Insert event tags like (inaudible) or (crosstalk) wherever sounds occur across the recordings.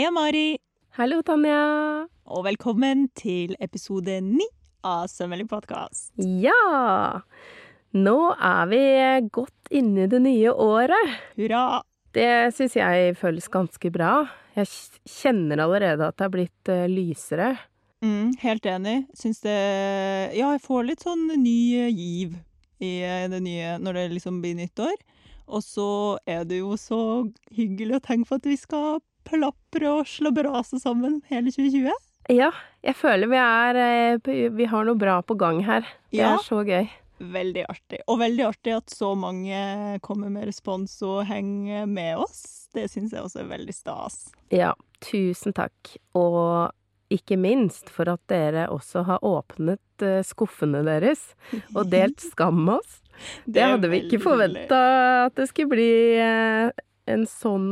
Heia, Mari, Hallo, Tanja. og velkommen til episode ni av Sømmelig podkast. Ja! Nå er vi godt inne i det nye året. Hurra! Det syns jeg føles ganske bra. Jeg kjenner allerede at det er blitt eh, lysere. Mm, helt enig. Syns det Ja, jeg får litt sånn ny giv i eh, det nye når det liksom blir nyttår. Og så er det jo så hyggelig å tenke på at vi skal plapre og slabberase sammen hele 2020. Ja, jeg føler vi er eh, Vi har noe bra på gang her. Det Ja. er så gøy. Veldig artig. Og veldig artig at så mange kommer med respons og henger med oss. Det syns jeg også er veldig stas. Ja, tusen takk. Og ikke minst for at dere også har åpnet eh, skuffene deres og delt (laughs) skam med oss. Det hadde vi ikke forventa at det skulle bli eh, en sånn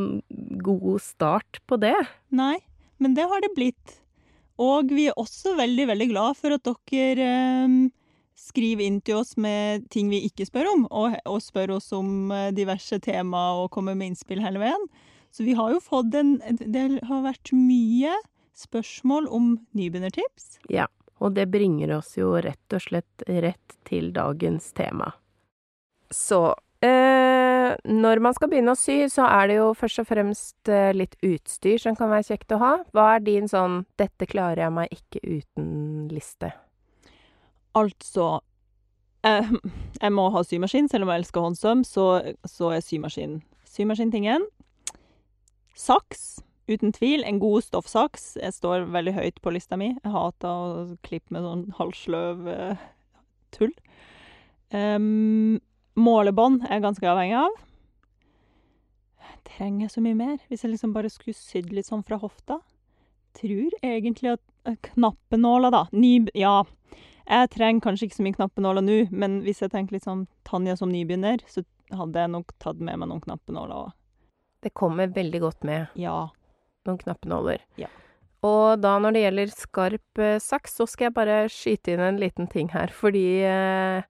god start på det. Nei, men det har det blitt. Og vi er også veldig, veldig glad for at dere eh, skriver inn til oss med ting vi ikke spør om, og, og spør oss om eh, diverse tema og kommer med innspill hele veien. Så vi har jo fått en Det har vært mye spørsmål om nybegynnertips. Ja, og det bringer oss jo rett og slett rett til dagens tema. Så når man skal begynne å sy, så er det jo først og fremst eh, litt utstyr som kan være kjekt å ha. Hva er din sånn 'dette klarer jeg meg ikke uten'-liste? Altså eh, (laughs) Jeg må ha symaskin, selv om jeg elsker håndsøm, så, så er symaskin symaskintingen. Saks, uten tvil. En god stoffsaks. Jeg står veldig høyt på lista mi. Jeg hater å klippe med sånn halvsløv eh, tull. Um, målebånd er jeg ganske avhengig av. Trenger jeg så mye mer? Hvis jeg liksom bare skulle sydd litt sånn fra hofta? Tror egentlig at knappenåla, knappenåler, da. Ny... Ja. Jeg trenger kanskje ikke så mye knappenåler nå, men hvis jeg tenker litt sånn Tanja som nybegynner, så hadde jeg nok tatt med meg noen knappenåler òg. Det kommer veldig godt med Ja. noen knappenåler. Ja. Og da når det gjelder skarp eh, saks, så skal jeg bare skyte inn en liten ting her. Fordi eh,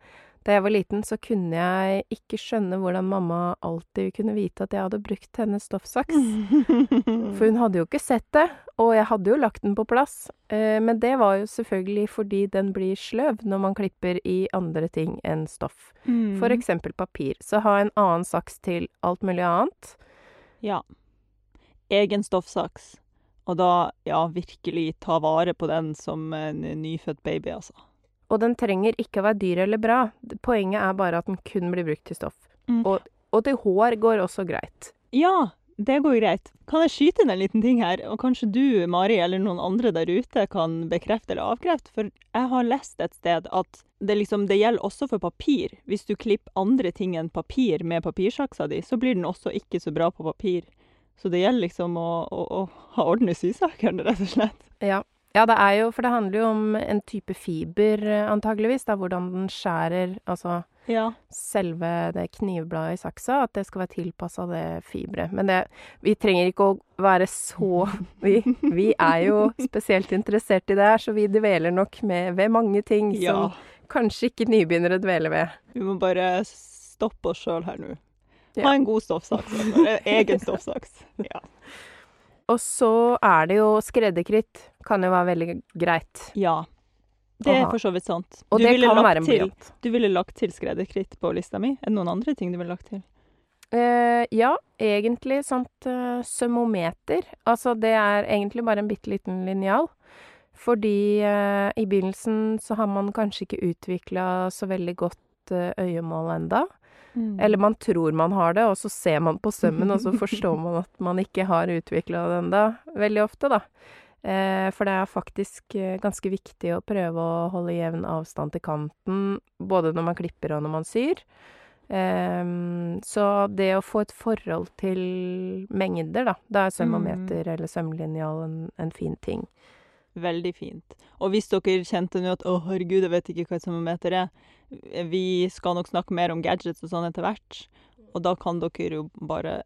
da jeg var liten, så kunne jeg ikke skjønne hvordan mamma alltid kunne vite at jeg hadde brukt hennes stoffsaks. (laughs) For hun hadde jo ikke sett det, og jeg hadde jo lagt den på plass. Eh, men det var jo selvfølgelig fordi den blir sløv når man klipper i andre ting enn stoff. Mm. For eksempel papir. Så ha en annen saks til alt mulig annet. Ja. Egen stoffsaks. Og da, ja, virkelig ta vare på den som en nyfødt baby, altså. Og den trenger ikke å være dyr eller bra. Poenget er bare at den kun blir brukt til stoff. Mm. Og, og til hår går også greit. Ja, det går greit. Kan jeg skyte inn en liten ting her? Og kanskje du, Mari, eller noen andre der ute kan bekrefte eller avkrefte? For jeg har lest et sted at det, liksom, det gjelder også for papir. Hvis du klipper andre ting enn papir med papirsaksa di, så blir den også ikke så bra på papir. Så det gjelder liksom å, å, å ha orden i sysakene, rett og slett. Ja. Ja, det er jo For det handler jo om en type fiber, eh, antageligvis. Da, hvordan den skjærer Altså Ja. selve det knivbladet i saksa. At det skal være tilpassa det fiberet. Men det Vi trenger ikke å være så (laughs) vi, vi er jo spesielt interessert i det her, så vi dveler nok med ved mange ting ja. som kanskje ikke nybegynnere dveler ved. Vi må bare stoppe oss sjøl her nå. Ja. Ha en god stoffsaks. altså. Egen (laughs) stoffsaks. Ja. Og så er det jo skredderkritt. Kan jo være veldig greit. ja. Det er for så vidt sant. Og Du det kan være en blyant. Du ville lagt til skredderkritt på lista mi. Er det noen andre ting du ville lagt til? Uh, ja, egentlig sånt uh, sømmometer. Altså det er egentlig bare en bitte liten linjal. Fordi uh, i begynnelsen så har man kanskje ikke utvikla så veldig godt uh, øyemål enda. Mm. Eller man tror man har det, og så ser man på sømmen, og så forstår (laughs) man at man ikke har utvikla det enda. Veldig ofte, da. Eh, for det er faktisk eh, ganske viktig å prøve å holde jevn avstand til kanten, både når man klipper og når man syr. Ehm, så det å få et forhold til mengder, da, da er sømmometer eller sømlinjal en, en fin ting. Veldig fint. Og hvis dere kjente nå at 'å, herregud, jeg vet ikke hva et sømmometer er', vi skal nok snakke mer om gadgets og sånn etter hvert, og da kan dere jo bare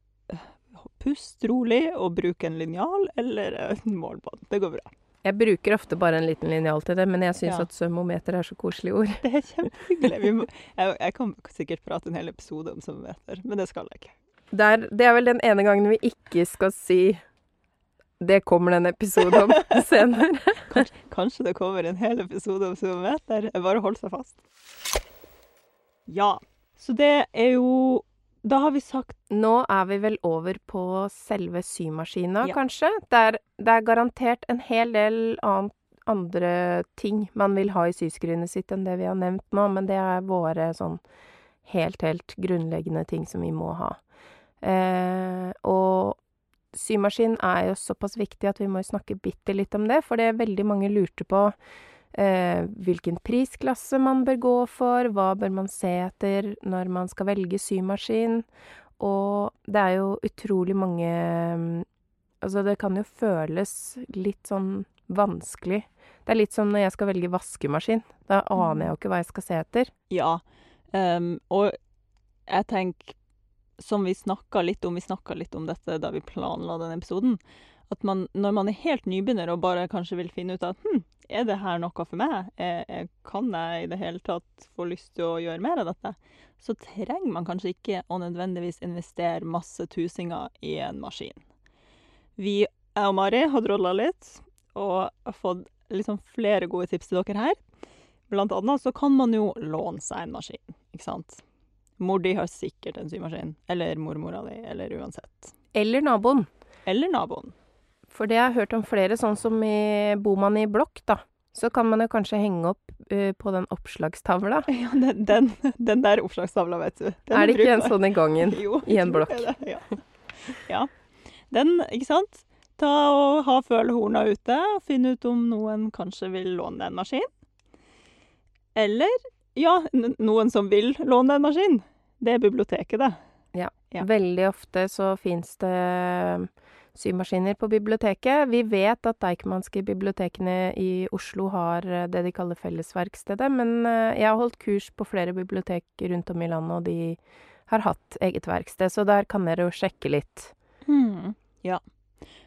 puste rolig og bruke en linjal eller en målbånd. Det går bra. Jeg bruker ofte bare en liten linjal til det, men jeg syns Ja. at sømmometer er så koselig ord. Det er kjempehyggelig. Vi må, jeg, jeg kan sikkert prate en hel episode om termometer, men det skal jeg ikke. Det er, det er vel den ene gangen vi ikke skal si Det kommer det en episode om (laughs) senere. Kanskje det kommer en hel episode om sumometer. Bare hold seg fast. Ja. Så det er jo Da har vi sagt Nå er vi vel over på selve symaskina, Ja. kanskje. Det er, det er garantert en hel del annet, andre ting man vil ha i syskrinet sitt enn det vi har nevnt nå, men det er våre sånn helt, helt grunnleggende ting som vi må ha. Eh, og symaskin er jo såpass viktig at vi må snakke bitte litt om det, for det er veldig mange lurte på hvilken prisklasse man bør gå for, hva bør man se etter når man skal velge symaskin. Og det er jo utrolig mange mm, Altså, det kan jo føles litt sånn vanskelig. Det er litt som når jeg skal velge vaskemaskin. Da aner jeg jo ikke hva jeg skal se etter. ja. um, og jeg tenker, som vi snakka litt om Vi snakka litt om dette da vi planla den episoden. At man, når man er helt nybegynner og bare kanskje vil finne ut at hm, er det her noe for meg? Kan jeg i det hele tatt få lyst til å gjøre mer av dette? Så trenger man kanskje ikke å nødvendigvis investere masse tusinger i en maskin. Vi, jeg og Mari, har drolla litt og har fått liksom flere gode tips til dere her. Blant annet så kan man jo låne seg en maskin, ikke sant? Mor di har sikkert en symaskin, eller mormora di, eller uansett. Eller naboen. Eller naboen. For det har jeg hørt om flere, sånn som i Bor man i blokk, da. Så kan man jo kanskje henge opp uh, på den oppslagstavla. (laughs) Ja, den, den, den der oppslagstavla, vet du. Den Er det ikke en sånn i gangen? (laughs) Jo, i en blokk? det Ja. ja. Den, ikke sant? Ta og ha følehorna ute, og finne ut om noen kanskje vil låne en maskin. Eller, ja, noen som vil låne en maskin. Det er biblioteket, det. Ja. Veldig ofte så fins det symaskiner på biblioteket. Vi vet at Deichmanske bibliotekene i Oslo har eh, det de kaller Fellesverkstedet, men eh, jeg har holdt kurs på flere bibliotek rundt om i landet, og de har hatt eget verksted, så der kan dere jo sjekke litt. Mm. Ja.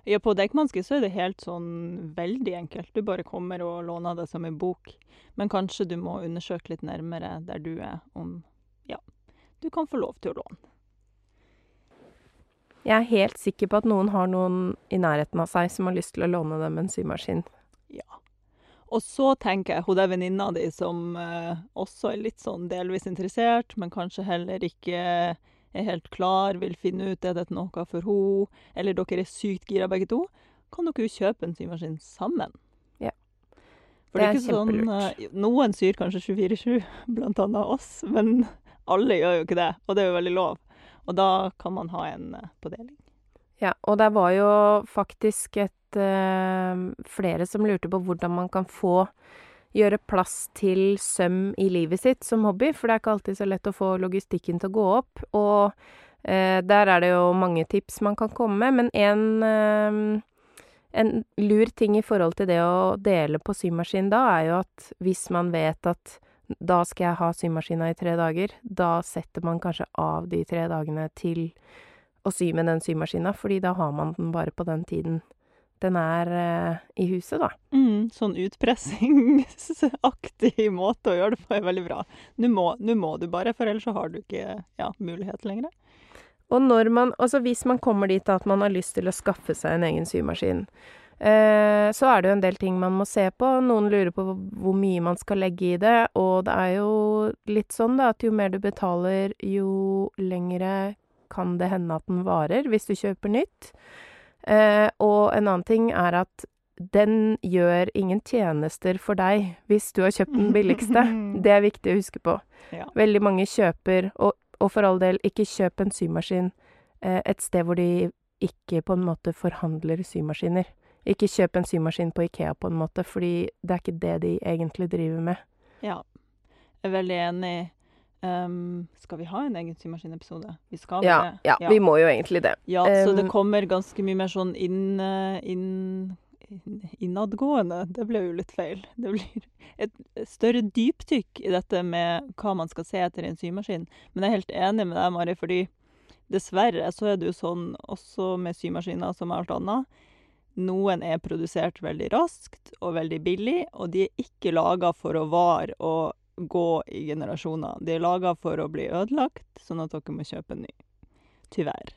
ja. På Deichmanske så er det helt sånn veldig enkelt. Du bare kommer og låner det som en bok. Men kanskje du må undersøke litt nærmere der du er, om ja, du kan få lov til å låne. Jeg er helt sikker på at noen har noen i nærheten av seg som har lyst til å låne dem en symaskin. Ja. Og så tenker jeg hun der venninna di som eh, også er litt sånn delvis interessert, men kanskje heller ikke er helt klar, vil finne ut er dette noe for henne, eller dere er sykt gira begge to, kan dere jo kjøpe en symaskin sammen. Ja. For Det det er er ikke sånn Noen syr kanskje 24-7, blant annet oss, men alle gjør jo ikke det, og det er jo veldig lov. Og da kan man ha en eh, på deling. Ja, og det var jo faktisk et eh, flere som lurte på hvordan man kan få gjøre plass til søm i livet sitt som hobby, for det er ikke alltid så lett å få logistikken til å gå opp. Og eh, der er det jo mange tips man kan komme med, men en, eh, en lur ting i forhold til det å dele på symaskin da, er jo at hvis man vet at da skal jeg ha symaskina i tre dager, da setter man kanskje av de tre dagene til å sy med den symaskina, fordi da har man den bare på den tiden den er eh, i huset, da. Mm, sånn utpressingsaktig (laughs) måte å gjøre det på er veldig bra. Nå må, nå må du bare, for ellers så har du ikke ja, mulighet lenger. Og når man, altså hvis man kommer dit at man har lyst til å skaffe seg en egen symaskin, så er det jo en del ting man må se på. Noen lurer på hvor- hvor mye man skal legge i det, og det er jo litt sånn da, at jo mer du betaler, jo lengre kan det hende at den varer, hvis du kjøper nytt. Eh, og en annen ting er at den gjør ingen tjenester for deg hvis du har kjøpt den billigste. (laughs) Det er viktig å huske på. Ja. Veldig mange kjøper, og, og for all del, ikke kjøp en symaskin eh, et sted hvor de ikke på en måte forhandler symaskiner. Ikke kjøp en symaskin på Ikea på en måte, fordi det er ikke det de egentlig driver med. Ja. Jeg er veldig enig. Um, skal vi ha en egen symaskinepisode? Vi skal Ja, det. ja, vi må jo egentlig det. Ja, så det Um, kommer ganske mye mer sånn inn, eh, inn, innadgående. Det ble jo litt feil. Det blir et større dypdykk i dette med hva man skal se etter i en symaskin. Men jeg er helt enig med deg, Mari, fordi dessverre så er det jo sånn også med symaskiner som med alt annet. Noen er produsert veldig raskt og veldig billig, og de er ikke laga for å vare og gå i generasjoner. De er laga for å bli ødelagt, sånn at dere må kjøpe en ny. Tyvärr.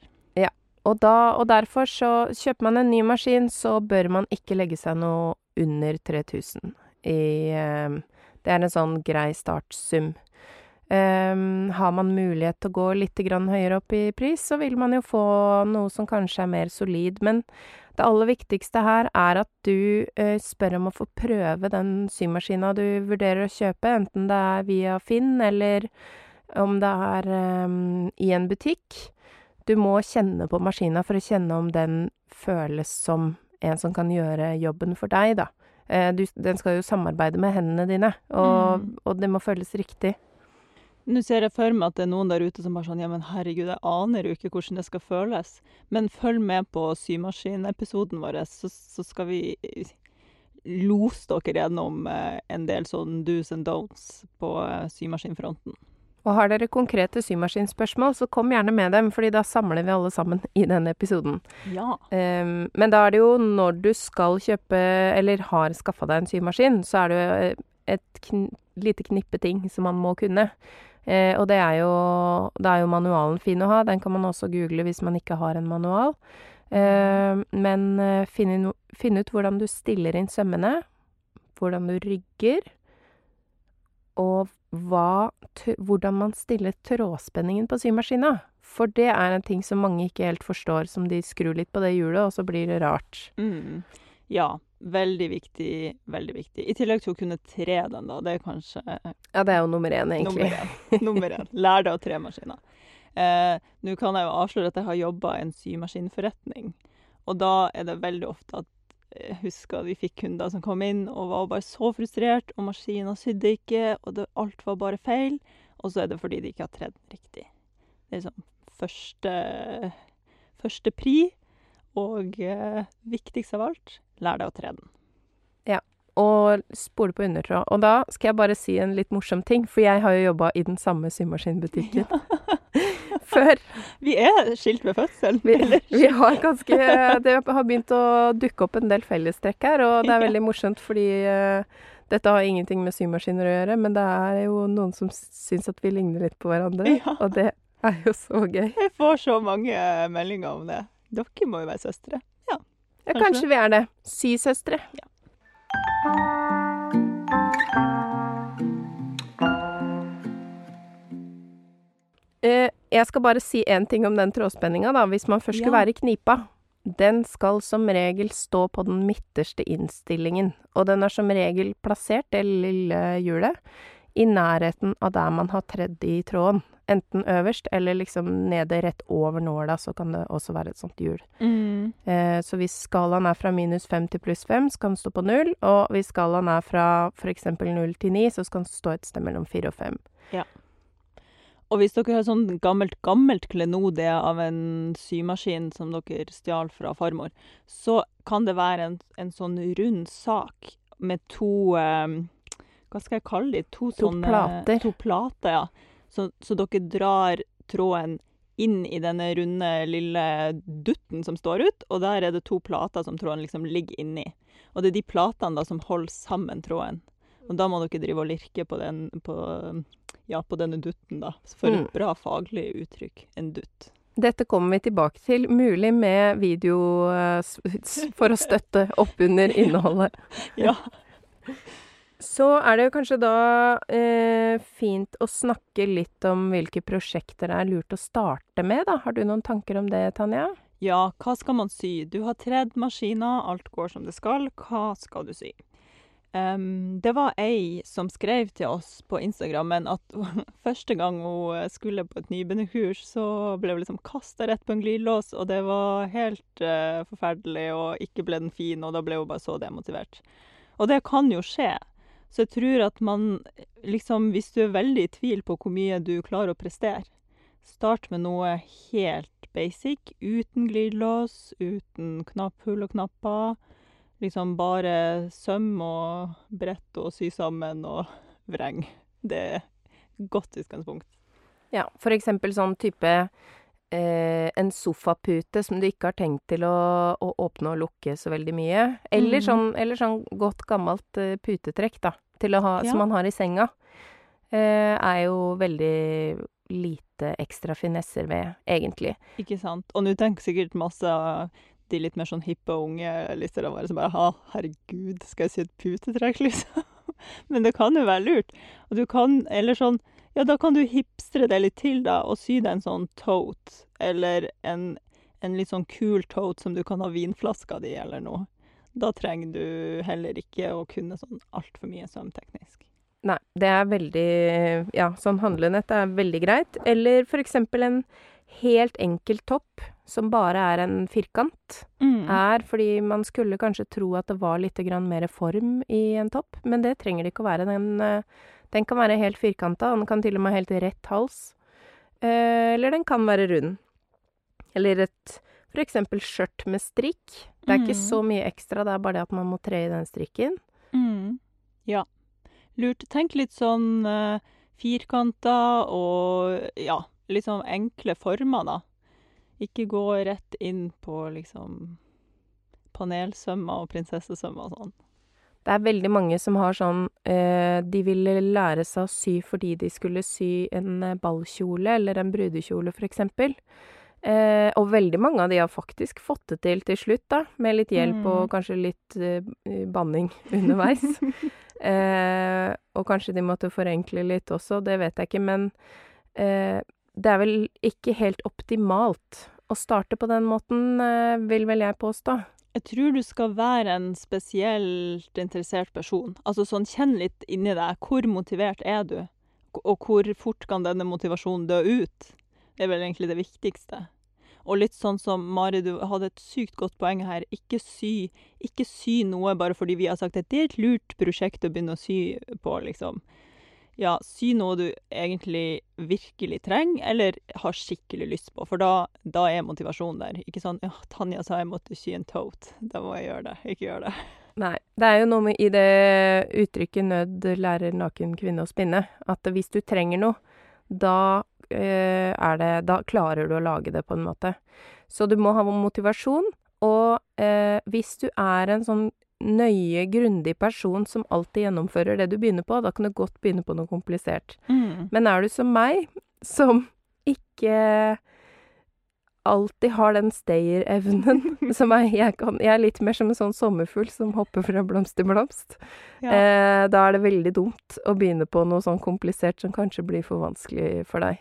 og, da, og derfor så kjøper man en ny maskin, så bør man ikke legge seg noe under 3000 i eh, Det er en sånn grei startsum. Um, har man mulighet til å gå litt høyere opp i pris, så vil man jo få noe som kanskje er mer solid. Men det aller viktigste her er at du eh, spør om å få prøve den symaskina du vurderer å kjøpe, enten det er via Finn eller om det er eh, i en butikk. Du må kjenne på maskina for å kjenne om den føles som en som kan gjøre jobben for deg, da. Eh, du, den skal jo samarbeide med hendene dine, og, Mm. og det må føles riktig. Nå ser jeg for meg at det er noen der ute som bare sånn Ja, men herregud, jeg aner jo ikke hvordan det skal føles. Men følg med på symaskinepisoden vår, så, så skal vi lose dere gjennom eh, en del sånn do's and don'ts på eh, symaskinfronten. Og har dere konkrete symaskinspørsmål, så kom gjerne med dem, fordi da samler vi alle sammen i denne episoden. Ja. Um, men da er det jo når du skal kjøpe, eller har skaffa deg en symaskin, så er det jo eh, et kn lite knippe ting som man må kunne. Eh, og det er jo Da er jo manualen fin å ha. Den kan man også google hvis man ikke har en manual. Eh, men eh, finn, finn ut hvordan du stiller inn sømmene, hvordan du rygger, og hva, hvordan man stiller trådspenningen på symaskina. For det er en ting som mange ikke helt forstår, som de skrur litt på det hjulet, og så blir det rart. Mm. Ja. Veldig viktig, veldig viktig. I tillegg til å kunne tre den, da. Det er kanskje Ja, det er jo nummer én, egentlig. nummer én. Nummer én. Lær deg å tre maskiner. Eh, Nå kan jeg jo avsløre at jeg har jobba i en symaskinforretning. Og da er det veldig ofte at jeg husker vi fikk kunder som kom inn og var bare så frustrert, og maskina sydde ikke, og det, alt var bare feil. Og så er det fordi de ikke har tredd den riktig. Det er liksom første, første pri, og eh, viktigst av alt, lær deg å tre den. Ja, Og spole på undertråd. Og da skal jeg bare si en litt morsom ting, for jeg har jo jobba i den samme symaskinbutikken (laughs) før. (laughs) Vi er skilt ved fødselen. Vi, vi har ganske Det har begynt å dukke opp en del fellestrekk her, og det er veldig morsomt fordi uh, dette har ingenting med symaskiner å gjøre, men det er jo noen som syns at vi ligner litt på hverandre, Ja. og det er jo så gøy. Jeg får så mange meldinger om det. Dere må jo være søstre. Ja, Kanskje. kanskje vi er det. Sysøstre. Ja. jeg skal bare si én ting om den trådspenninga, da, hvis man først Ja. være i knipa. Den skal som regel stå på den midterste innstillingen, og den er som regel plassert, det lille hjulet, i nærheten av der man har tredd i tråden. Enten øverst eller liksom nede rett over nåla, så kan det også være et sånt hjul. Eh, så hvis skalaen er fra minus fem til pluss fem, så kan den stå på null. Og hvis skalaen er fra f.eks. null til ni, så skal den stå et sted mellom fire og fem. Ja. Og hvis dere har sånn gammelt, gammelt klenode av en symaskin som dere stjal fra farmor, så kan det være en, en sånn rund sak med to eh, Hva skal jeg kalle de? To, To sånne plater. To plater, ja. Så, så dere drar tråden inn i denne runde, lille dutten som står ut, og der er det to plater som tråden liksom ligger inni. Og det er de platene da som holder sammen tråden. Og da må dere drive og lirke på, den, på, ja, på denne dutten, da. For Mm. et bra faglig uttrykk. En dutt. Dette kommer vi tilbake til, mulig med video eh, for å støtte opp under (laughs) innholdet. Ja. Så er det kanskje da eh, fint å snakke litt om hvilke prosjekter det er lurt å starte med, da. Har du noen tanker om det, Tanja? ja, hva skal man sy? Du har tredd maskiner, alt går som det skal. Hva skal du sy? Um, det var ei som skrev til oss på Instagrammen at (laughs) første gang hun skulle på et nybegynnerkurs, så ble hun liksom kasta rett på en glidelås, og det var helt uh, forferdelig, og ikke ble den fin, og da ble hun bare så demotivert. Og det kan jo skje. Så jeg tror at man liksom, hvis du er veldig i tvil på hvor mye du klarer å prestere, start med noe helt basic, uten glidelås, uten knapphull og knapper. Liksom bare søm og brett og sy sammen og vreng. Det er godt utgangspunkt. Ja, for eksempel sånn type en sofapute som du ikke har tenkt til å, å åpne og lukke så veldig mye. Eller, mm. sånn, eller sånn godt gammelt eh, putetrekk, da, ha, Ja. som man har i senga. Eh, er jo veldig lite ekstra finesser ved, egentlig. Ikke sant. Og nå tenker sikkert masse de litt mer sånn hippe og unge lytterne våre som bare Ha, herregud, skal jeg sy et putetrekk, (laughs) liksom? Men det kan jo være lurt. Og du kan Eller sånn Ja, da kan du hipstre det litt til, da, og sy deg en sånn tote, eller en, en litt sånn kul tote som du kan ha vinflaska di, eller noe. Da trenger du heller ikke å kunne sånn altfor mye sømteknisk. Nei, det er veldig Ja, sånn handlenett er veldig greit. Eller for eksempel en helt enkel topp som bare er en firkant, Mm. er fordi man skulle kanskje tro at det var litt mer form i en topp, men det trenger det ikke å være. Den, eh, den kan være helt firkanta, og den kan til og med ha helt rett hals. Eh, Eller den kan være rund. Eller et eksempel skjørt med strikk. Det er ikke Mm. så mye ekstra, det er bare det at man må tre i den strikken. Mm. Ja. Lurt. Tenk litt sånn uh, firkanta og ja, litt sånn enkle former, da. Ikke gå rett inn på liksom panelsømmer og prinsessesømmer og sånn. Det er veldig mange som har sånn eh, De ville lære seg å sy fordi de skulle sy en eh, ballkjole eller en brudekjole, for eksempel. Eh, og veldig mange av de har faktisk fått det til til slutt, da, med litt hjelp og Mm. kanskje litt eh, banning (laughs) underveis. eh, og kanskje de måtte forenkle litt også, det vet jeg ikke, men eh, det er vel ikke helt optimalt å starte på den måten, vil vel jeg påstå. Jeg tror du skal være en spesielt interessert person. Altså sånn, kjenn litt inni deg. Hvor motivert er du? Og hvor fort kan denne motivasjonen dø ut? Det er vel egentlig det viktigste. Og litt sånn som Mari, du hadde et sykt godt poeng her. Ikke sy, ikke sy noe bare fordi vi har sagt at det er et lurt prosjekt å begynne å sy på, liksom. Ja, sy noe du egentlig virkelig trenger, eller har skikkelig lyst på, for da, da er motivasjonen der. Ikke sånn ja, Tanja sa jeg måtte sy en tote, da må jeg gjøre det. Ikke gjøre det. Nei. Det er jo noe med i det uttrykket 'nød lærer naken kvinne å spinne', at hvis du trenger noe, da eh, er det Da klarer du å lage det, på en måte. Så du må ha motivasjon, og eh, hvis du er en sånn nøye, grundig person som alltid gjennomfører det du begynner på, da kan du godt begynne på noe komplisert. Men er du som meg, som ikke alltid har den stayer-evnen (laughs) som er jeg, kan, jeg er litt mer som en sånn sommerfugl som hopper fra blomst til blomst. Ja. Eh, da er det veldig dumt å begynne på noe sånn komplisert som kanskje blir for vanskelig for deg.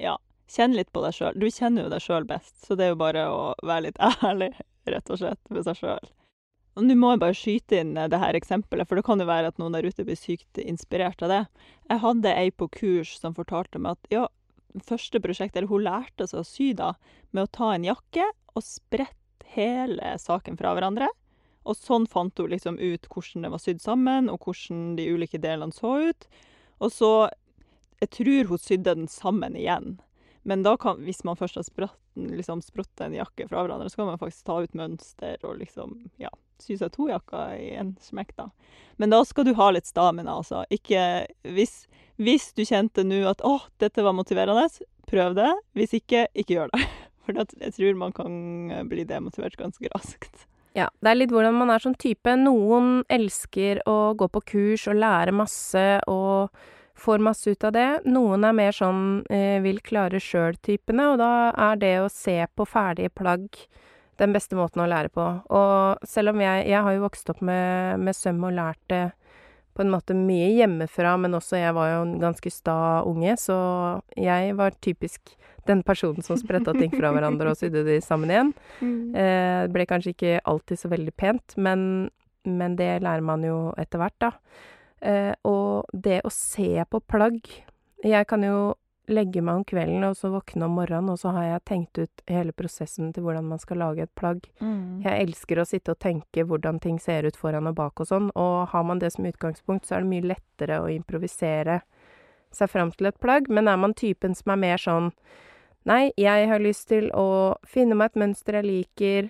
ja. Kjenn litt på deg sjøl. Du kjenner jo deg sjøl best, så det er jo bare å være litt (laughs) ærlig, rett og slett, med seg sjøl. Og nå må jeg bare skyte inn eh, det her eksempelet, for det kan jo være at noen der ute blir sykt inspirert av det. Jeg hadde ei på kurs som fortalte meg at ja, første prosjekt, eller hun lærte seg å sy da, med å ta en jakke og sprette hele saken fra hverandre. Og sånn fant hun liksom ut hvordan det var sydd sammen, og hvordan de ulike delene så ut. Og så Jeg tror hun sydde den sammen igjen. Men da kan, hvis man først har spratt, liksom sprått en jakke fra hverandre, så kan man faktisk ta ut mønster og liksom, ja, sy seg to jakker i en smekk, da. Men da skal du ha litt stamina, altså. Ikke Hvis, hvis du kjente nå at 'å, dette var motiverende', prøv det. Hvis ikke, ikke gjør det. (laughs) For jeg tror man kan eh, bli demotivert ganske raskt. Ja, det er litt hvordan man er som type. Noen elsker å gå på kurs og lære masse og får masse ut av det. Noen er mer sånn eh, vil klare sjøl-typene, og da er det å se på ferdige plagg den beste måten å lære på. Og selv om jeg Jeg har jo vokst opp med, med søm og lært det på en måte mye hjemmefra, men også jeg var jo en ganske sta unge, så jeg var typisk den personen som spretta ting fra hverandre og sydde de sammen igjen. Eh, det ble kanskje ikke alltid så veldig pent, men, men det lærer man jo etter hvert, da. Eh, og det å se på plagg Jeg kan jo legge meg om kvelden og så våkne om morgenen, og så har jeg tenkt ut hele prosessen til hvordan man skal lage et plagg. Mm. Jeg elsker å sitte og tenke hvordan ting ser ut foran og bak og sånn, og har man det som utgangspunkt, så er det mye lettere å improvisere seg fram til et plagg. Men er man typen som er mer sånn Nei, jeg har lyst til å finne meg et mønster jeg liker,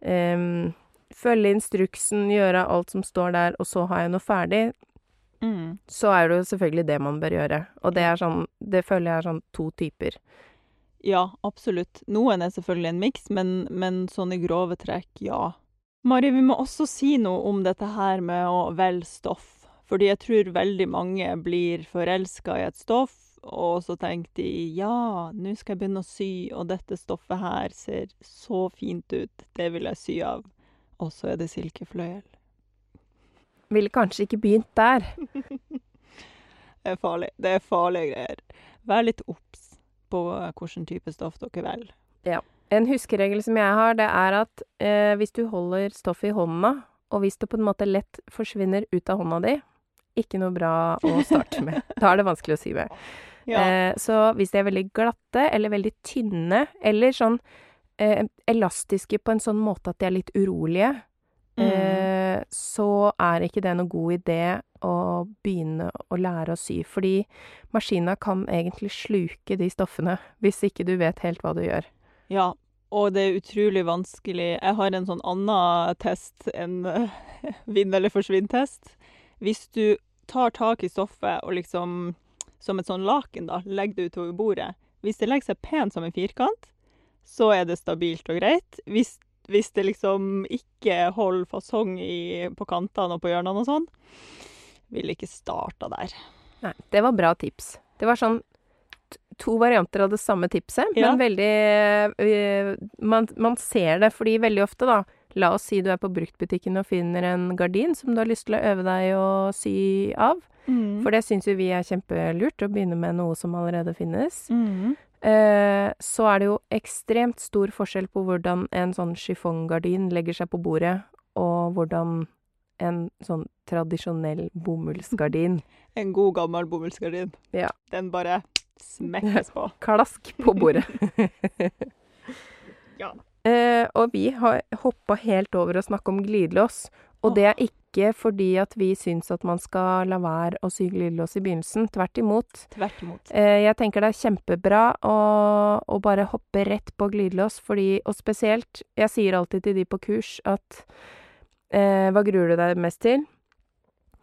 um, følge instruksen, gjøre alt som står der, og så har jeg noe ferdig, Mm. så er det jo selvfølgelig det man bør gjøre. Og det sånn Det føler jeg er sånn to typer. Ja, absolutt. Noen er selvfølgelig en miks, men, men sånne grove trekk, ja. Mari, vi må også si noe om dette her med å velge stoff. Fordi jeg tror veldig mange blir forelska i et stoff, og så tenker de ja, nå skal jeg begynne å sy, og dette stoffet her ser så fint ut, det vil jeg sy av. Og så er det silkefløyel. Ville kanskje ikke begynt der. (laughs) Det er farlig. Det er farlige greier. Vær litt obs på hvilken type stoff dere velger. En huskeregel som jeg har, det er at eh, hvis du holder stoffet i hånda, og hvis det på en måte lett forsvinner ut av hånda di, ikke noe bra å starte med. (laughs) Da er det vanskelig å si med. Ja. Eh, så hvis de er veldig glatte, eller veldig tynne, eller sånn eh, elastiske på en sånn måte at de er litt urolige, Mm. Eh, så er ikke det noe god idé å begynne å lære å sy. Fordi maskina kan egentlig sluke de stoffene, hvis ikke du vet helt hva du gjør. Ja, og det er utrolig vanskelig. Jeg har en sånn annen test, enn eh, (laughs) vinn eller forsvinn-test. Hvis du tar tak i stoffet og liksom, som et sånn laken da, legger det utover bordet. Hvis det legger seg pent som en firkant, så er det stabilt og greit. Hvis, hvis det liksom ikke holder fasong i, på kantene og på hjørnene og sånn, vil ikke starte der. Nei, det var bra tips. Det var sånn to varianter av det samme tipset, Ja. men veldig øh, man, man ser det, fordi veldig ofte, da La oss si du er på bruktbutikken og finner en gardin som du har lyst til å øve deg å sy av. Mm. For det syns jo vi er kjempelurt, å begynne med noe som allerede finnes. Mm. Eh, så er det jo ekstremt stor forskjell på hvordan en sånn chiffongardin legger seg på bordet, og hvordan en sånn tradisjonell bomullsgardin (laughs) En god, gammel bomullsgardin. Ja. Den bare smekkes på. (laughs) Klask på bordet. (laughs) Ja. Eh, og vi har hoppa helt over å snakke om glidelås. Og det er ikke fordi at vi syns at man skal la være å syke glidelås i begynnelsen. Tvert imot. Tvert imot. Eh, jeg tenker det er kjempebra å, å bare hoppe rett på glidelås, fordi Og spesielt Jeg sier alltid til de på kurs at eh, Hva gruer du deg mest til?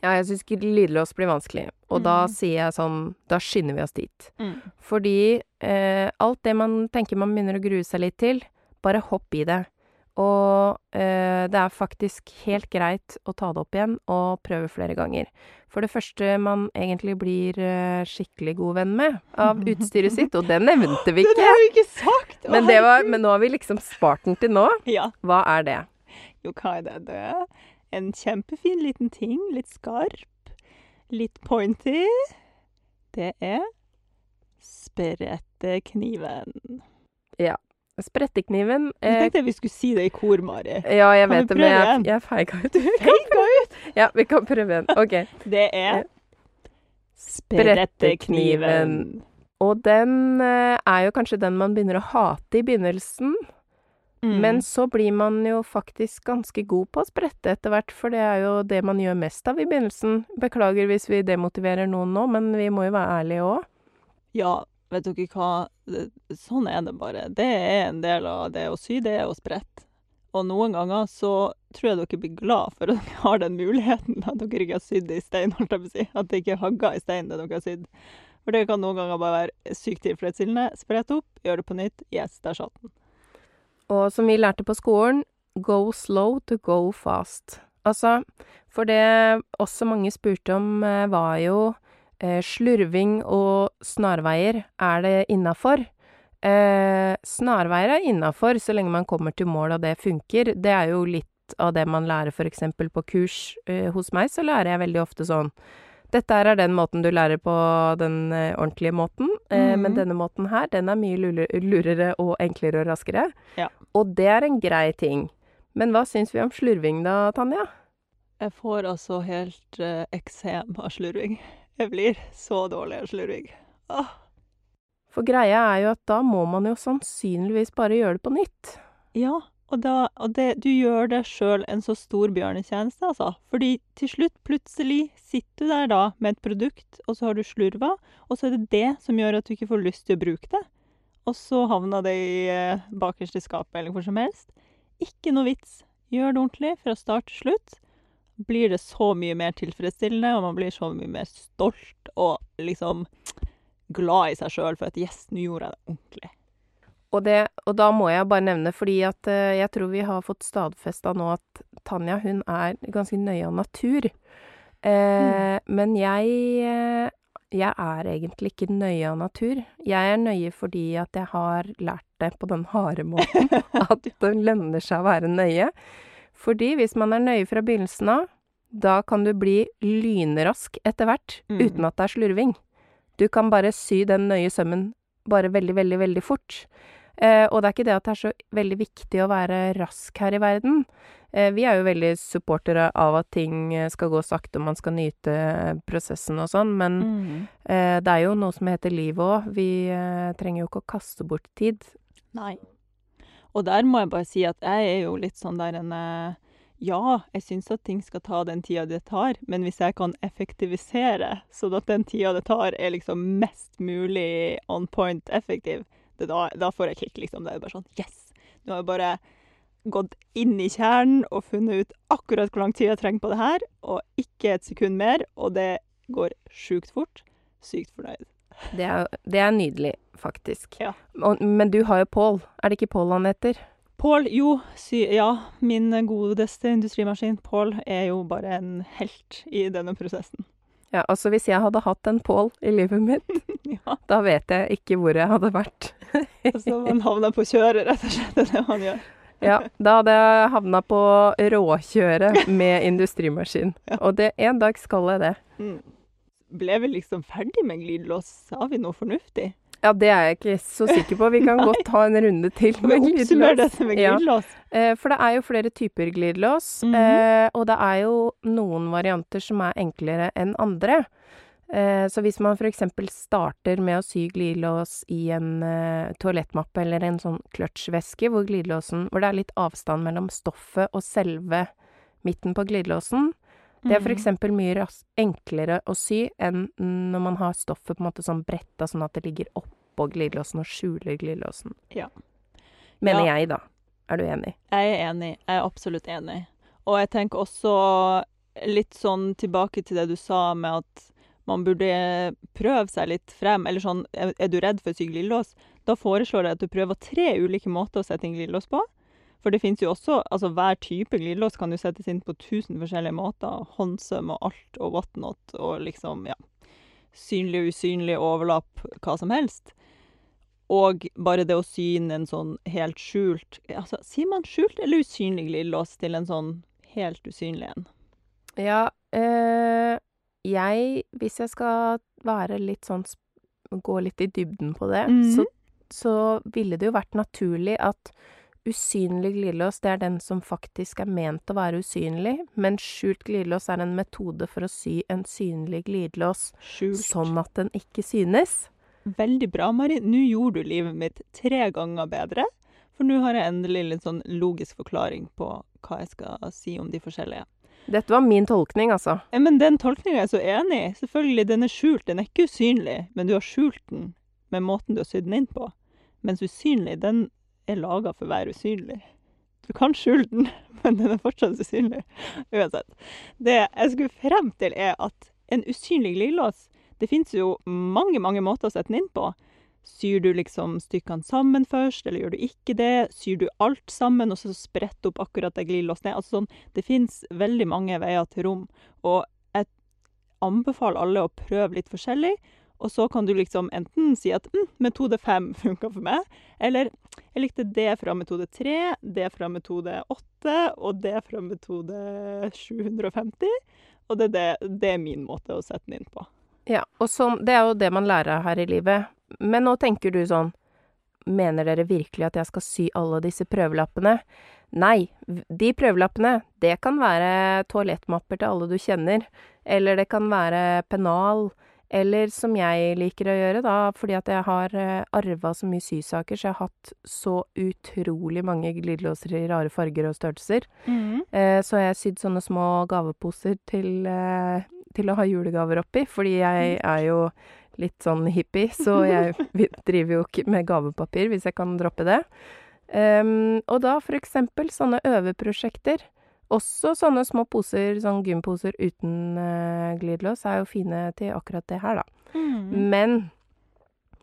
Ja, jeg syns glidelås blir vanskelig. Og da Mm. sier jeg sånn Da skynder vi oss dit. Mm. Fordi eh, alt det man tenker man begynner å grue seg litt til, bare hopp i det. Og eh, det er faktisk helt greit å ta det opp igjen og prøve flere ganger. For det første man egentlig blir eh, skikkelig god venn med av (laughs) utstyret sitt, og det nevnte vi ikke. Det har vi ikke sagt! Å, Men, det var, men nå har vi liksom spart den til nå. Ja. Hva er det? Jo, hva er det? Det er en kjempefin liten ting. Litt skarp. Litt pointy. Det er sprettekniven. Sprettekniven Jeg eh, tenkte vi skulle si det i kor, Mari. Ja, jeg Kan vet det, men jeg, jeg feiga ut. Feiga ut! Ja, vi kan prøve igjen. OK. (laughs) Det er sprettekniven. Og den eh, er jo kanskje den man begynner å hate i begynnelsen. Mm. Men så blir man jo faktisk ganske god på å sprette etter hvert, for det er jo det man gjør mest av i begynnelsen. Beklager hvis vi demotiverer noen nå, men vi må jo være ærlige òg. Ja, vet dere hva? Sånn er det bare. Det er en del av det å sy, det er å sprette. Og noen ganger så tror jeg dere blir glad for at dere har den muligheten, at dere ikke har sydd i stein, holdt jeg på å si. At det ikke er hagga i stein, det dere har sydd. For det kan noen ganger bare være sykt tilfredsstillende. Sprett opp, gjør det på nytt. Yes, der satt den. Og som vi lærte på skolen, go slow to go fast. Altså, for det også mange spurte om, eh, var jo slurving og snarveier. Er det innafor? Eh, snarveier er innafor så lenge man kommer til mål og det funker. Det er jo litt av det man lærer for eksempel på kurs. Eh, hos meg så lærer jeg veldig ofte sånn dette er den måten du lærer på den eh, ordentlige måten, eh, men Mhm. denne måten her, den er mye lurere og enklere og raskere. Ja. Og det er en grei ting. Men hva syns vi om slurving da, Tanja? Jeg får altså helt eksem av slurving. Jeg blir så dårlig av slurving. Åh. For greia er jo at da må man jo sannsynligvis bare gjøre det på nytt. Ja, og, da, og det, du gjør deg sjøl en så stor bjørnetjeneste, altså. Fordi til slutt, plutselig, sitter du der da med et produkt, og så har du slurva, og så er det det som gjør at du ikke får lyst til å bruke det. Og så havner det i eh, bakerst i skapet, eller hvor som helst. Ikke noe vits. Gjør det ordentlig fra start til slutt. Blir det så mye mer tilfredsstillende, og man blir så mye mer stolt og liksom glad i seg sjøl for at yes, nå gjorde jeg det ordentlig. Og, det, og da må jeg bare nevne, fordi at eh, jeg tror vi har fått stadfesta nå at Tanja, hun er ganske nøye av natur. Eh, Men jeg eh, jeg er egentlig ikke nøye av natur. Jeg er nøye fordi at jeg har lært det på den harde måten. (laughs) At det lønner seg å være nøye. Fordi hvis man er nøye fra begynnelsen av, da kan du bli lynrask etter hvert, Mm. uten at det er slurving. Du kan bare sy den nøye sømmen bare veldig, veldig, veldig fort. Eh, og det er ikke det at det er så veldig viktig å være rask her i verden. Eh, vi er jo veldig supportere av at ting eh, skal gå sakte, og man skal nyte eh, prosessen og sånn, men Mm. eh, det er jo noe som heter livet òg. Vi eh, trenger jo ikke å kaste bort tid. Nei. Og der må jeg bare si at jeg er jo litt sånn der en eh, Ja, jeg syns at ting skal ta den tida det tar, men hvis jeg kan effektivisere sånn at den tida det tar, er liksom mest mulig on point effektiv, da, da får jeg kick, liksom. Det er bare sånn Yes! Nå har jeg bare gått inn i kjernen og funnet ut akkurat hvor lang tid jeg trenger på det her, og ikke et sekund mer, og det går sjukt fort. Sykt fornøyd. Det er, det er nydelig, faktisk. Ja. Men du har jo Pål. Er det ikke Pål han heter? Pål, jo, sy ja, min godeste industrimaskin. Pål er jo bare en helt i denne prosessen. Ja, altså hvis jeg hadde hatt en Pål i livet mitt, (laughs) Ja, da vet jeg ikke hvor jeg hadde vært. (laughs) altså Man havner på kjøret, rett og slett. Det er det man gjør. Ja, da hadde jeg havna på råkjøret med (laughs) industrimaskin. Ja. Og det, en dag skal jeg det. Mm. Ble vi liksom ferdig med glidelås? Sa vi noe fornuftig? Ja, det er jeg ikke så sikker på. Vi kan (laughs) godt ta en runde til med glidelås. med glidelås? Ja. For det er jo flere typer glidelås, mm -hmm. og det er jo noen varianter som er enklere enn andre. Eh, Så hvis man f.eks. starter med å sy glidelås i en eh, toalettmappe eller en sånn kløtsjveske, hvor Hvor det er litt avstand mellom stoffet og selve midten på glidelåsen, det er f.eks. mye ras enklere å sy enn når man har stoffet på en måte sånn bretta, sånn at det ligger oppå glidelåsen og skjuler glidelåsen. Ja. Mener Ja. jeg, da. Er du enig? Jeg er enig. Jeg er absolutt enig. Og jeg tenker også litt sånn tilbake til det du sa med at man burde prøve seg litt frem. Eller sånn, er du redd for å sy glidelås? Da foreslår jeg at du prøver tre ulike måter å sette inn glidelås på. For det finnes jo også Altså hver type glidelås kan jo settes inn på tusen forskjellige måter. Håndsøm og alt og whatnot og liksom, ja Synlig, og usynlig, overlapp, hva som helst. Og bare det å syne en sånn helt skjult altså, Sier man skjult eller usynlig glidelås til en sånn helt usynlig en? Ja, øh, jeg Hvis jeg skal være litt sånn Gå litt i dybden på det, Mhm. så, så ville det jo vært naturlig at usynlig glidelås, det er den som faktisk er ment å være usynlig, men skjult glidelås er en metode for å sy en synlig glidelås Skjult. sånn at den ikke synes. Veldig bra, Mari. Nå gjorde du livet mitt tre ganger bedre. For nå har jeg endelig litt sånn logisk forklaring på hva jeg skal si om de forskjellige. Dette var min tolkning, altså. Ja, men den tolkninga er jeg så enig i. Selvfølgelig, den er skjult. Den er ikke usynlig, men du har skjult den med måten du har sydd den inn på. Mens usynlig, den er laga for å være usynlig. Du kan skjule den, (laughs) men den er fortsatt usynlig. Uansett. Det jeg skulle frem til, er at en usynlig glidelås Det fins jo mange, mange måter å sette den inn på. Syr du liksom stykkene sammen først, eller gjør du ikke det? Syr du alt sammen, og så spretter opp akkurat det glidelåsen er? Altså sånn, det fins veldig mange veier til rom, og jeg anbefaler alle å prøve litt forskjellig. Og så kan du liksom enten si at mm, metode fem (laughs) funka for meg, eller jeg likte det fra metode tre, det fra metode åtte, og det fra metode 750. Og det, det, det er min måte å sette den inn på. Ja, og så, det er jo det man lærer her i livet. Men nå tenker du sånn, mener dere virkelig at jeg skal sy alle disse prøvelappene? Nei, de prøvelappene, det kan være toalettmapper til alle du kjenner, eller det kan være pennal, eller som jeg liker å gjøre da, fordi at jeg har eh, arva så mye sysaker, så jeg har hatt så utrolig mange glidelåser i rare farger og størrelser. Eh, så jeg har sydd sånne små gaveposer til, eh, til å ha julegaver oppi, fordi jeg er jo litt sånn hippie, så jeg (laughs) driver jo ikke med gavepapir hvis jeg kan droppe det. Ehm, og da for eksempel sånne øveprosjekter. Også sånne små poser, sånn gymposer uten uh, glidelås, er jo fine til akkurat det her, da. Mm. Men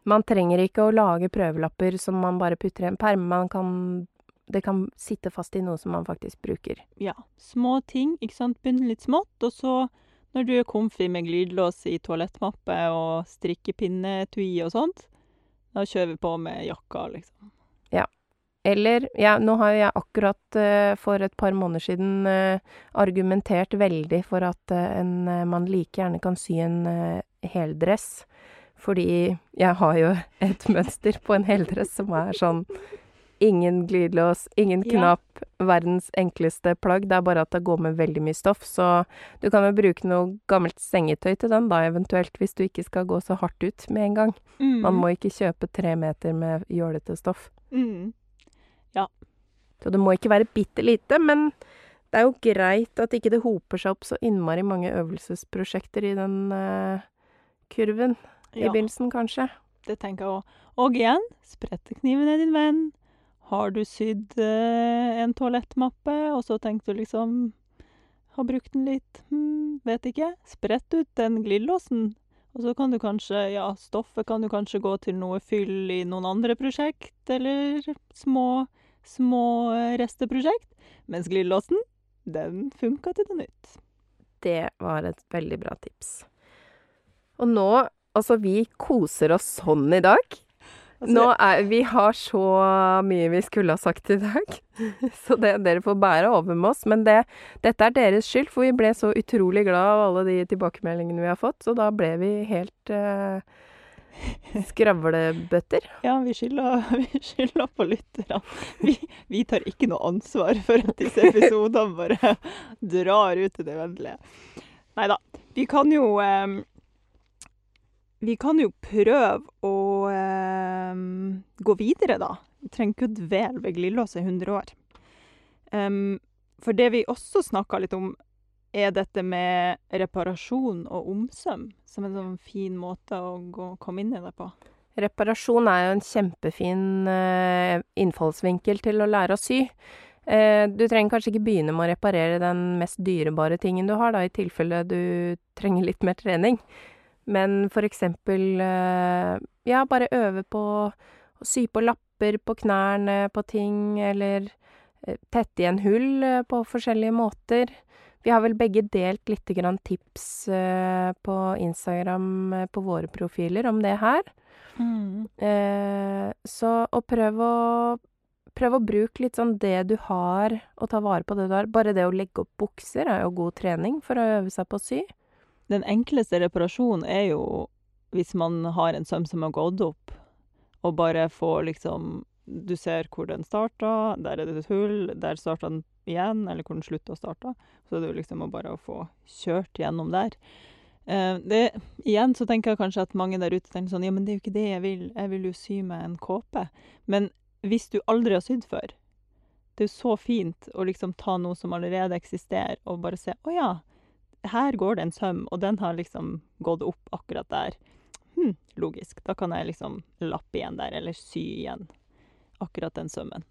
man trenger ikke å lage prøvelapper som man bare putter i en perm. Man kan Det kan sitte fast i noe som man faktisk bruker. Ja. Små ting, ikke sant. Begynne litt smått, og så Når du er komfy med glidelås i toalettmappe og strikkepinnetui og sånt, da kjører vi på med jakka, liksom. Eller ja, nå har jeg akkurat eh, for et par måneder siden eh, argumentert veldig for at eh, en man like gjerne kan sy en heldress. Fordi jeg har jo (laughs) et mønster på en heldress som er sånn ingen glidelås, ingen Ja. knapp, verdens enkleste plagg. Det er bare at det går med veldig mye stoff, så du kan jo bruke noe gammelt sengetøy til den da, eventuelt, hvis du ikke skal gå så hardt ut med en gang. Man må ikke kjøpe tre meter med jålete stoff. mm. Så det må ikke være bitte lite, men det er jo greit at ikke det hoper seg opp så innmari mange øvelsesprosjekter i den uh, kurven i Ja, begynnelsen, kanskje. det tenker jeg òg. Og igjen, sprettekniven er din venn. Har du sydd uh, en toalettmappe, og så tenker du liksom Har brukt den litt, hm, vet ikke. Sprett ut den glidelåsen. Og så kan du kanskje, ja, stoffet kan du kanskje gå til noe fyll i noen andre prosjekt, eller små, små eh, resteprosjekt. Mens glidelåsen, den funka til noe nytt. Det var et veldig bra tips. Og nå Altså, vi koser oss sånn i dag. Altså, Nå er Vi har så mye vi skulle ha sagt i dag, (laughs) så det, dere får bære over med oss. Men det, dette er deres skyld, for vi ble så utrolig glad av alle de tilbakemeldingene vi har fått, så da ble vi helt eh, skravlebøtter. (laughs) Ja, vi skylder, på lytterne. Vi, vi tar ikke noe ansvar for at disse episodene bare drar ut til det uendelige. Nei da. Vi kan jo eh, Vi kan jo prøve å eh, gå videre, da. Vi trenger ikke å dvele ved Glillås i 100 år. Um, for det vi også snakka litt om, er dette med reparasjon og omsøm, som en sånn fin måte å gå, komme inn i det på. Reparasjon er jo en kjempefin eh, innfallsvinkel til å lære å sy. Eh, du trenger kanskje ikke begynne med å reparere den mest dyrebare tingen du har, da, i tilfelle du trenger litt mer trening. Men for eksempel, eh, ja, bare øve på å sy på lapper på knærne på ting, eller tette igjen hull på forskjellige måter. Vi har vel begge delt lite grann tips eh, på Instagram eh, på våre profiler om det her. Eh, så og prøv å Prøv å bruke litt sånn det du har, og ta vare på det du har. Bare det å legge opp bukser er jo god trening for å øve seg på å sy. Den enkleste reparasjonen er jo hvis man har en søm som har gått opp, og bare får liksom Du ser hvor den starta, der er det et hull, der starta den igjen, eller hvor den slutta å starte. Så det er jo liksom å bare få kjørt gjennom der. Eh, det, igjen så tenker jeg kanskje at mange der ute tenker sånn Ja, men det er jo ikke det jeg vil. Jeg vil jo sy meg en kåpe. Men hvis du aldri har sydd før, det er jo så fint å liksom ta noe som allerede eksisterer, og bare se Å ja, her går det en søm, og den har liksom gått opp akkurat der. Hm, logisk. Da kan jeg liksom lappe igjen der, eller sy igjen akkurat den sømmen.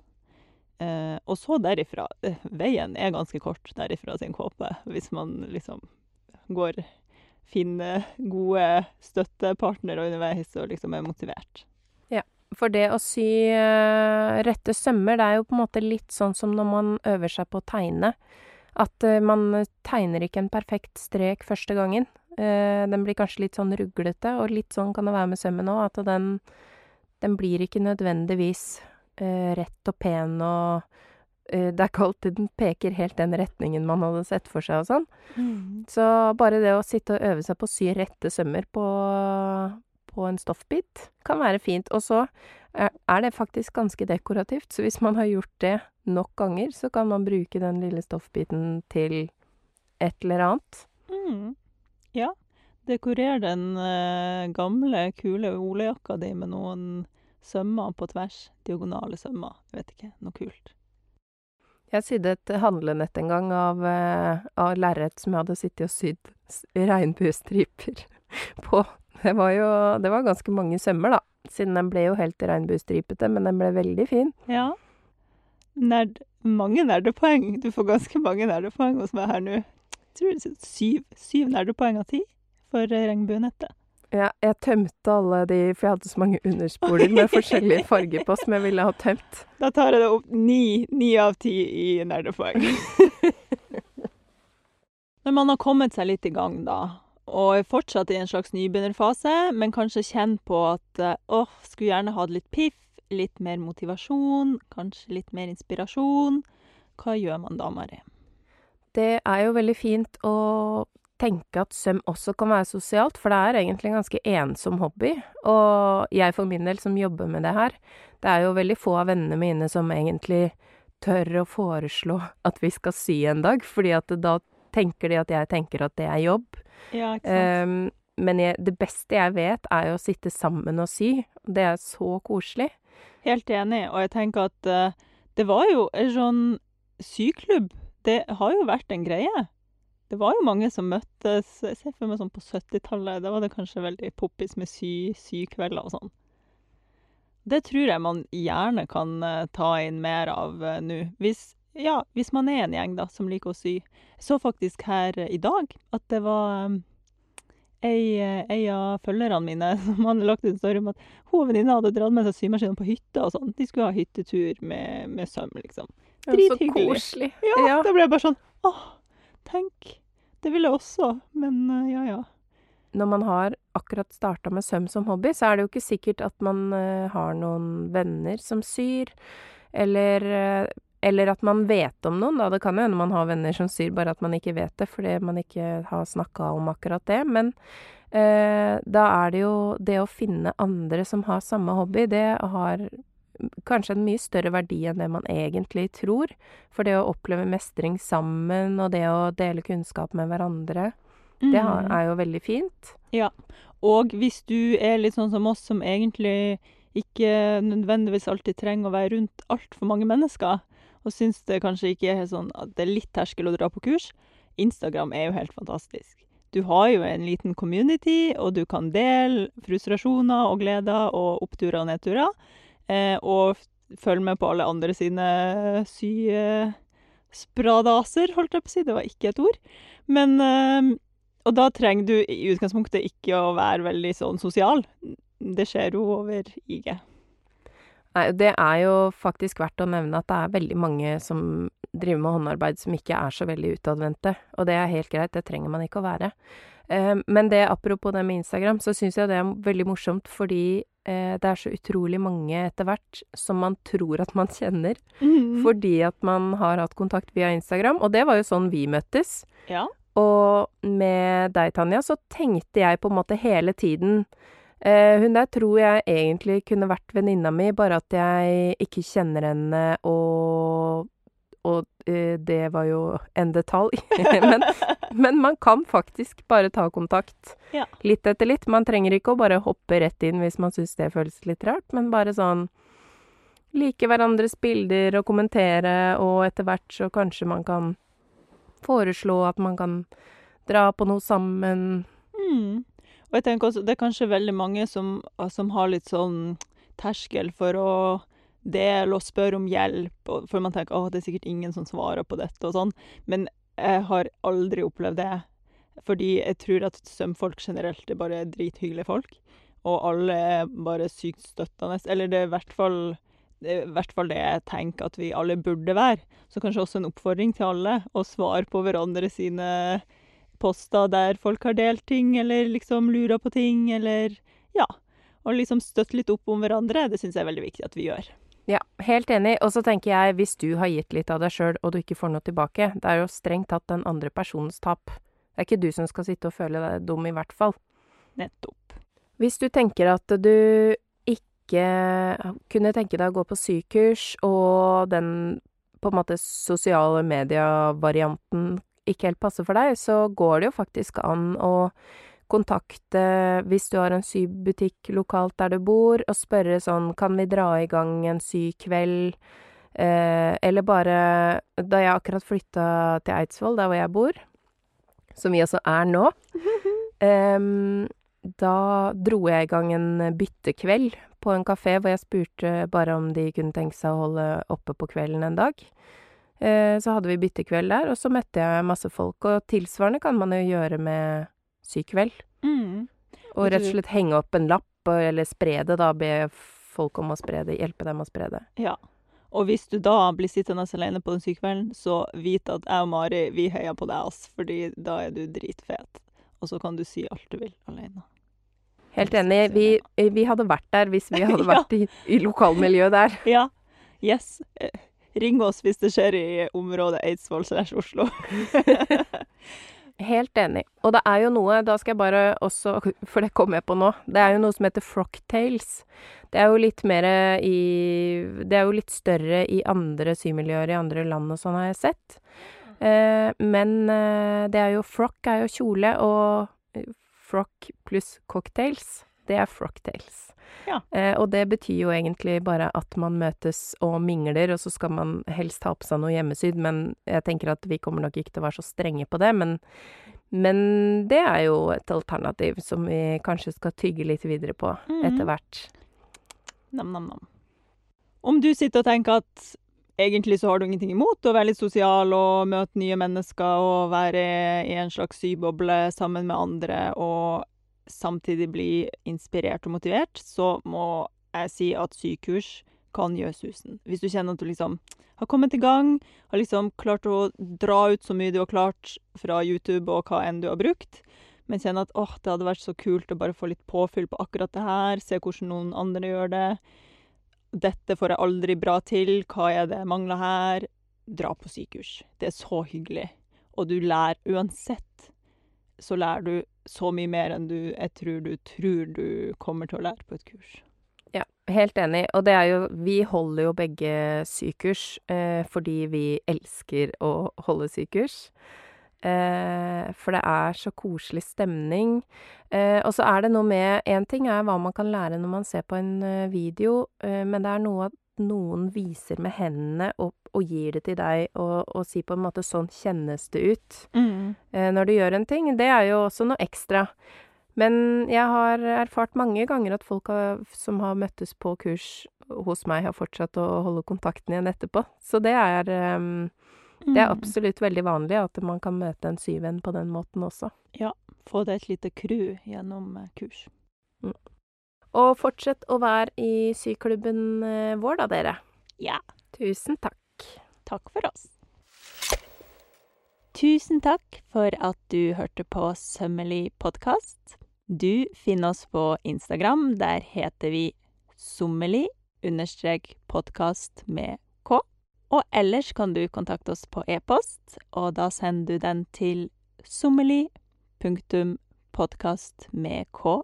Eh, og så derifra eh, Veien er ganske kort derifra sin kåpe, hvis man liksom går Finner gode støttepartnere underveis og liksom er motivert. Ja, For det å sy eh, rette sømmer, det er jo på en måte litt sånn som når man øver seg på å tegne. At man tegner ikke en perfekt strek første gangen. Den blir kanskje litt sånn ruglete, og litt sånn kan det være med sømmen òg. At den, den blir ikke nødvendigvis rett og pen og eh, Det er ikke alltid den peker helt den retningen man hadde sett for seg og sånn. Så bare det å sitte og øve seg på å sy rette sømmer på, på en stoffbit kan være fint. Og så er er det faktisk ganske dekorativt, så hvis man har gjort det nok ganger, så kan man bruke den lille stoffbiten til et eller annet. Mm. Ja. Dekorer den eh, gamle, kule olejakka di med noen sømmer på tvers. Diagonale sømmer. Jeg vet ikke. Noe kult. Jeg sydde et handlenett en gang av, eh, av lerret som jeg hadde sittet og sydd regnbuestriper (laughs) på. Det var jo det var ganske mange sømmer, da. Siden den ble jo helt regnbuestripete, men den ble veldig fin. Ja. Nerd, mange nerdepoeng. Du får ganske mange nerdepoeng hos meg her nå. Jeg tror det er syv, syv nerdepoeng av ti for eh, regnbuenettet. Ja, jeg tømte alle de, for jeg hadde så mange underspoler med forskjellige farger på som jeg ville ha tømt. Da tar jeg det opp ni, ni av ti i nerdefag. (laughs) Når man har kommet seg litt i gang, da, og er fortsatt i en slags nybegynnerfase, men kanskje kjenner på at eh, åh, skulle gjerne hatt litt piff, litt mer motivasjon, kanskje litt mer inspirasjon. Hva gjør man da, Mari? Det er jo veldig fint å tenke at søm også kan være sosialt, for det er egentlig en ganske ensom hobby. Og jeg for min del som jobber med det her, det er jo veldig få av vennene mine som egentlig tør å foreslå at vi skal sy en dag, fordi at da tenker de at jeg tenker at det er jobb. Ja, ikke sant? Um, men jeg, det beste jeg vet, er jo å sitte sammen og sy. Det er så koselig. Helt enig, og jeg tenker at uh, det var jo en sånn syklubb. Det har jo vært en greie. Det var jo mange som møttes Jeg ser for meg sånn på 70-tallet. Da var det kanskje veldig poppis med sy, sykvelder og sånn. Det tror jeg man gjerne kan eh, ta inn mer av eh, nå. Hvis, ja, hvis man er en gjeng da, som liker å sy. Jeg så faktisk her i dag at det var um, ei, eh, ei av følgerne mine (laughs) som hadde lagt ut en story om at hun og venninna hadde dratt med seg symaskinen på hytta og sånn. De skulle ha hyttetur med, med søm, liksom. Så Drithyggelig. Ja, Ja. da ble jeg bare sånn Åh, tenk. Det vil jeg også, men eh, ja ja. Når man har akkurat starta med søm som hobby, så er det jo ikke sikkert at man eh, har noen venner som syr, eller eh, eller at man vet om noen, da. Det kan jo hende man har venner som syr, bare at man ikke vet det fordi man ikke har snakka om akkurat det. Men eh, da er det jo det å finne andre som har samme hobby, det har kanskje en mye større verdi enn det man egentlig tror. For det å oppleve mestring sammen, og det å dele kunnskap med hverandre, det Mm. er jo veldig fint. Ja. Og hvis du er litt sånn som oss, som egentlig ikke nødvendigvis alltid trenger å være rundt altfor mange mennesker, og syns det kanskje ikke er sånn at det er litt terskel å dra på kurs, Instagram er jo helt fantastisk. Du har jo en liten community, og du kan dele frustrasjoner og gleder og oppturer og nedturer, og følg med på alle andre sine sy-spradaser, holdt jeg på å si. Det var ikke et ord. Men eh, og da trenger du i utgangspunktet ikke å være veldig sånn sosial. Det skjer jo over IG. Nei, det er jo faktisk verdt å nevne at det er veldig mange som driver med håndarbeid som ikke er så veldig utadvendte, og det er helt greit, det trenger man ikke å være. Eh, men det, apropos det med Instagram, så syns jeg det er veldig morsomt fordi eh, det er så utrolig mange etter hvert som man tror at man kjenner, Mm. fordi at man har hatt kontakt via Instagram, og det var jo sånn vi møttes. Ja. Og med deg, Tanja, så tenkte jeg på en måte hele tiden eh, Hun der tror jeg egentlig kunne vært venninna mi, bare at jeg ikke kjenner henne, og, og eh, det var jo en detalj. (laughs) men, men man kan faktisk bare ta kontakt. Ja. Litt etter litt. Man trenger ikke å bare hoppe rett inn hvis man syns det føles litt rart, men bare sånn Like hverandres bilder og kommentere, og etter hvert så kanskje man kan foreslå at man kan dra på noe sammen. Mm. Og jeg tenker også, det er kanskje veldig mange som, som har litt sånn terskel for å dele og spørre om hjelp, for man tenker at det er sikkert ingen som svarer på dette og sånn. Men jeg har aldri opplevd det, fordi jeg tror at sømfolk generelt er bare drithyggelige folk. Og alle er bare sykt støttende. Eller det er i hvert fall det er i hvert fall det jeg tenker at vi alle burde være. Så kanskje også en oppfordring til alle å svare på hverandre sine poster der folk har delt ting, eller liksom lurer på ting, eller ja. Og liksom støtte litt opp om hverandre. Det syns jeg er veldig viktig at vi gjør. Ja, helt enig. Og så tenker jeg, hvis du har gitt litt av deg sjøl, og du ikke får noe tilbake, det er jo strengt tatt den andre personens tap. Det er ikke du som skal sitte og føle deg dum, i hvert fall. Nettopp. Hvis du tenker at du ikke kunne tenke deg å gå på sykurs, og den på en måte sosiale media-varianten ikke helt passer for deg, så går det jo faktisk an å kontakte, hvis du har en sybutikk lokalt der du bor, og spørre sånn Kan vi dra i gang en sykveld? Eh, eller bare Da jeg akkurat flytta til Eidsvoll, der hvor jeg bor, som vi også er nå, (laughs) eh, da dro jeg i gang en byttekveld på en kafé hvor jeg spurte bare om de kunne tenke seg å holde oppe på kvelden en dag. Eh, så hadde vi byttekveld der, og så møtte jeg masse folk. Og tilsvarende kan man jo gjøre med sykveld. Mm. Og rett og slett henge opp en lapp, eller spre det, da. Be folk om å spre det, hjelpe dem å spre det. Ja. Og hvis du da blir sittende alene på den sykekvelden, så vit at jeg og Mari, vi heier på deg, ass, fordi da er du dritfet. Og så kan du si alt du vil alene. Helt enig. Vi, vi hadde vært der hvis vi hadde (laughs) vært i, i lokalmiljøet der. (laughs) Ja. Yes. Eh, Ring oss hvis det skjer i området Eidsvoll slash Oslo. (laughs) Helt enig. Og det er jo noe, da skal jeg bare også (laughs) For det kom jeg på nå. Det er jo noe som heter frocktails. Det er jo litt mer i Det er jo litt større i andre symiljøer i andre land og sånn, har jeg sett. Eh, men eh, det er jo Frock er jo kjole, og frock pluss cocktails, det er frocktails. Ja. Eh, og det betyr jo egentlig bare at man møtes og mingler, og så skal man helst ha på seg noe hjemmesydd, men jeg tenker at vi kommer nok ikke til å være så strenge på det. Men, men det er jo et alternativ som vi kanskje skal tygge litt videre på Mhm. etter hvert. Nam-nam-nam. Om du sitter og tenker at egentlig så har du ingenting imot å være litt sosial og møte nye mennesker og være i en slags syboble sammen med andre og samtidig bli inspirert og motivert, så må jeg si at sykurs kan gjøre susen. Hvis du kjenner at du liksom har kommet i gang, har liksom klart å dra ut så mye du har klart fra YouTube og hva enn du har brukt, men kjenner at åh, det hadde vært så kult å bare få litt påfyll på akkurat det her, se hvordan noen andre gjør det. Dette får jeg aldri bra til, hva er det jeg mangler her? Dra på sykurs. Det er så hyggelig. Og du lærer uansett, så lærer du så mye mer enn du jeg tror du tror du kommer til å lære på et kurs. Ja, helt enig. Og det er jo Vi holder jo begge sykurs eh, fordi vi elsker å holde sykurs. Eh, for det er så koselig stemning. Eh, og så er det noe med Én ting er hva man kan lære når man ser på en eh, video, eh, men det er noe noen viser med hendene og, og gir det til deg, og, og sier på en måte 'sånn kjennes det ut' eh, når du gjør en ting. Det er jo også noe ekstra. Men jeg har erfart mange ganger at folk har, som har møttes på kurs hos meg, har fortsatt å holde kontakten igjen etterpå. Så det er, um, det er absolutt veldig vanlig at man kan møte en syvenn på den måten også. Ja, Få deg et lite crew gjennom kurs. kurs. Og fortsett å være i syklubben eh, vår, da, dere. Ja. Tusen takk. Takk for oss. Tusen takk for at du hørte på Sømmelig podkast. Du finner oss på Instagram. Der heter vi sommelig understrek podkast med k. Og ellers kan du kontakte oss på e-post, og da sender du den til sommelig punktum podkast med k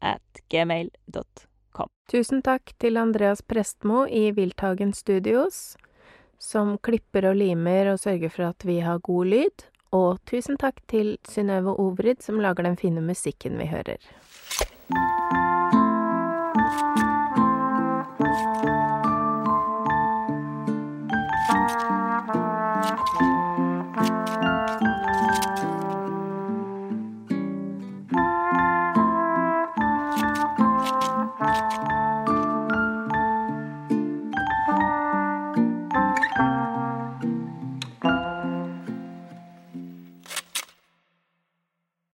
at gmail.com. Tusen takk til Andreas Prestmo i Wilthagen Studios, som klipper og limer og sørger for at vi har god lyd. Og tusen takk til Synnøve Obrid, som lager den fine musikken vi hører.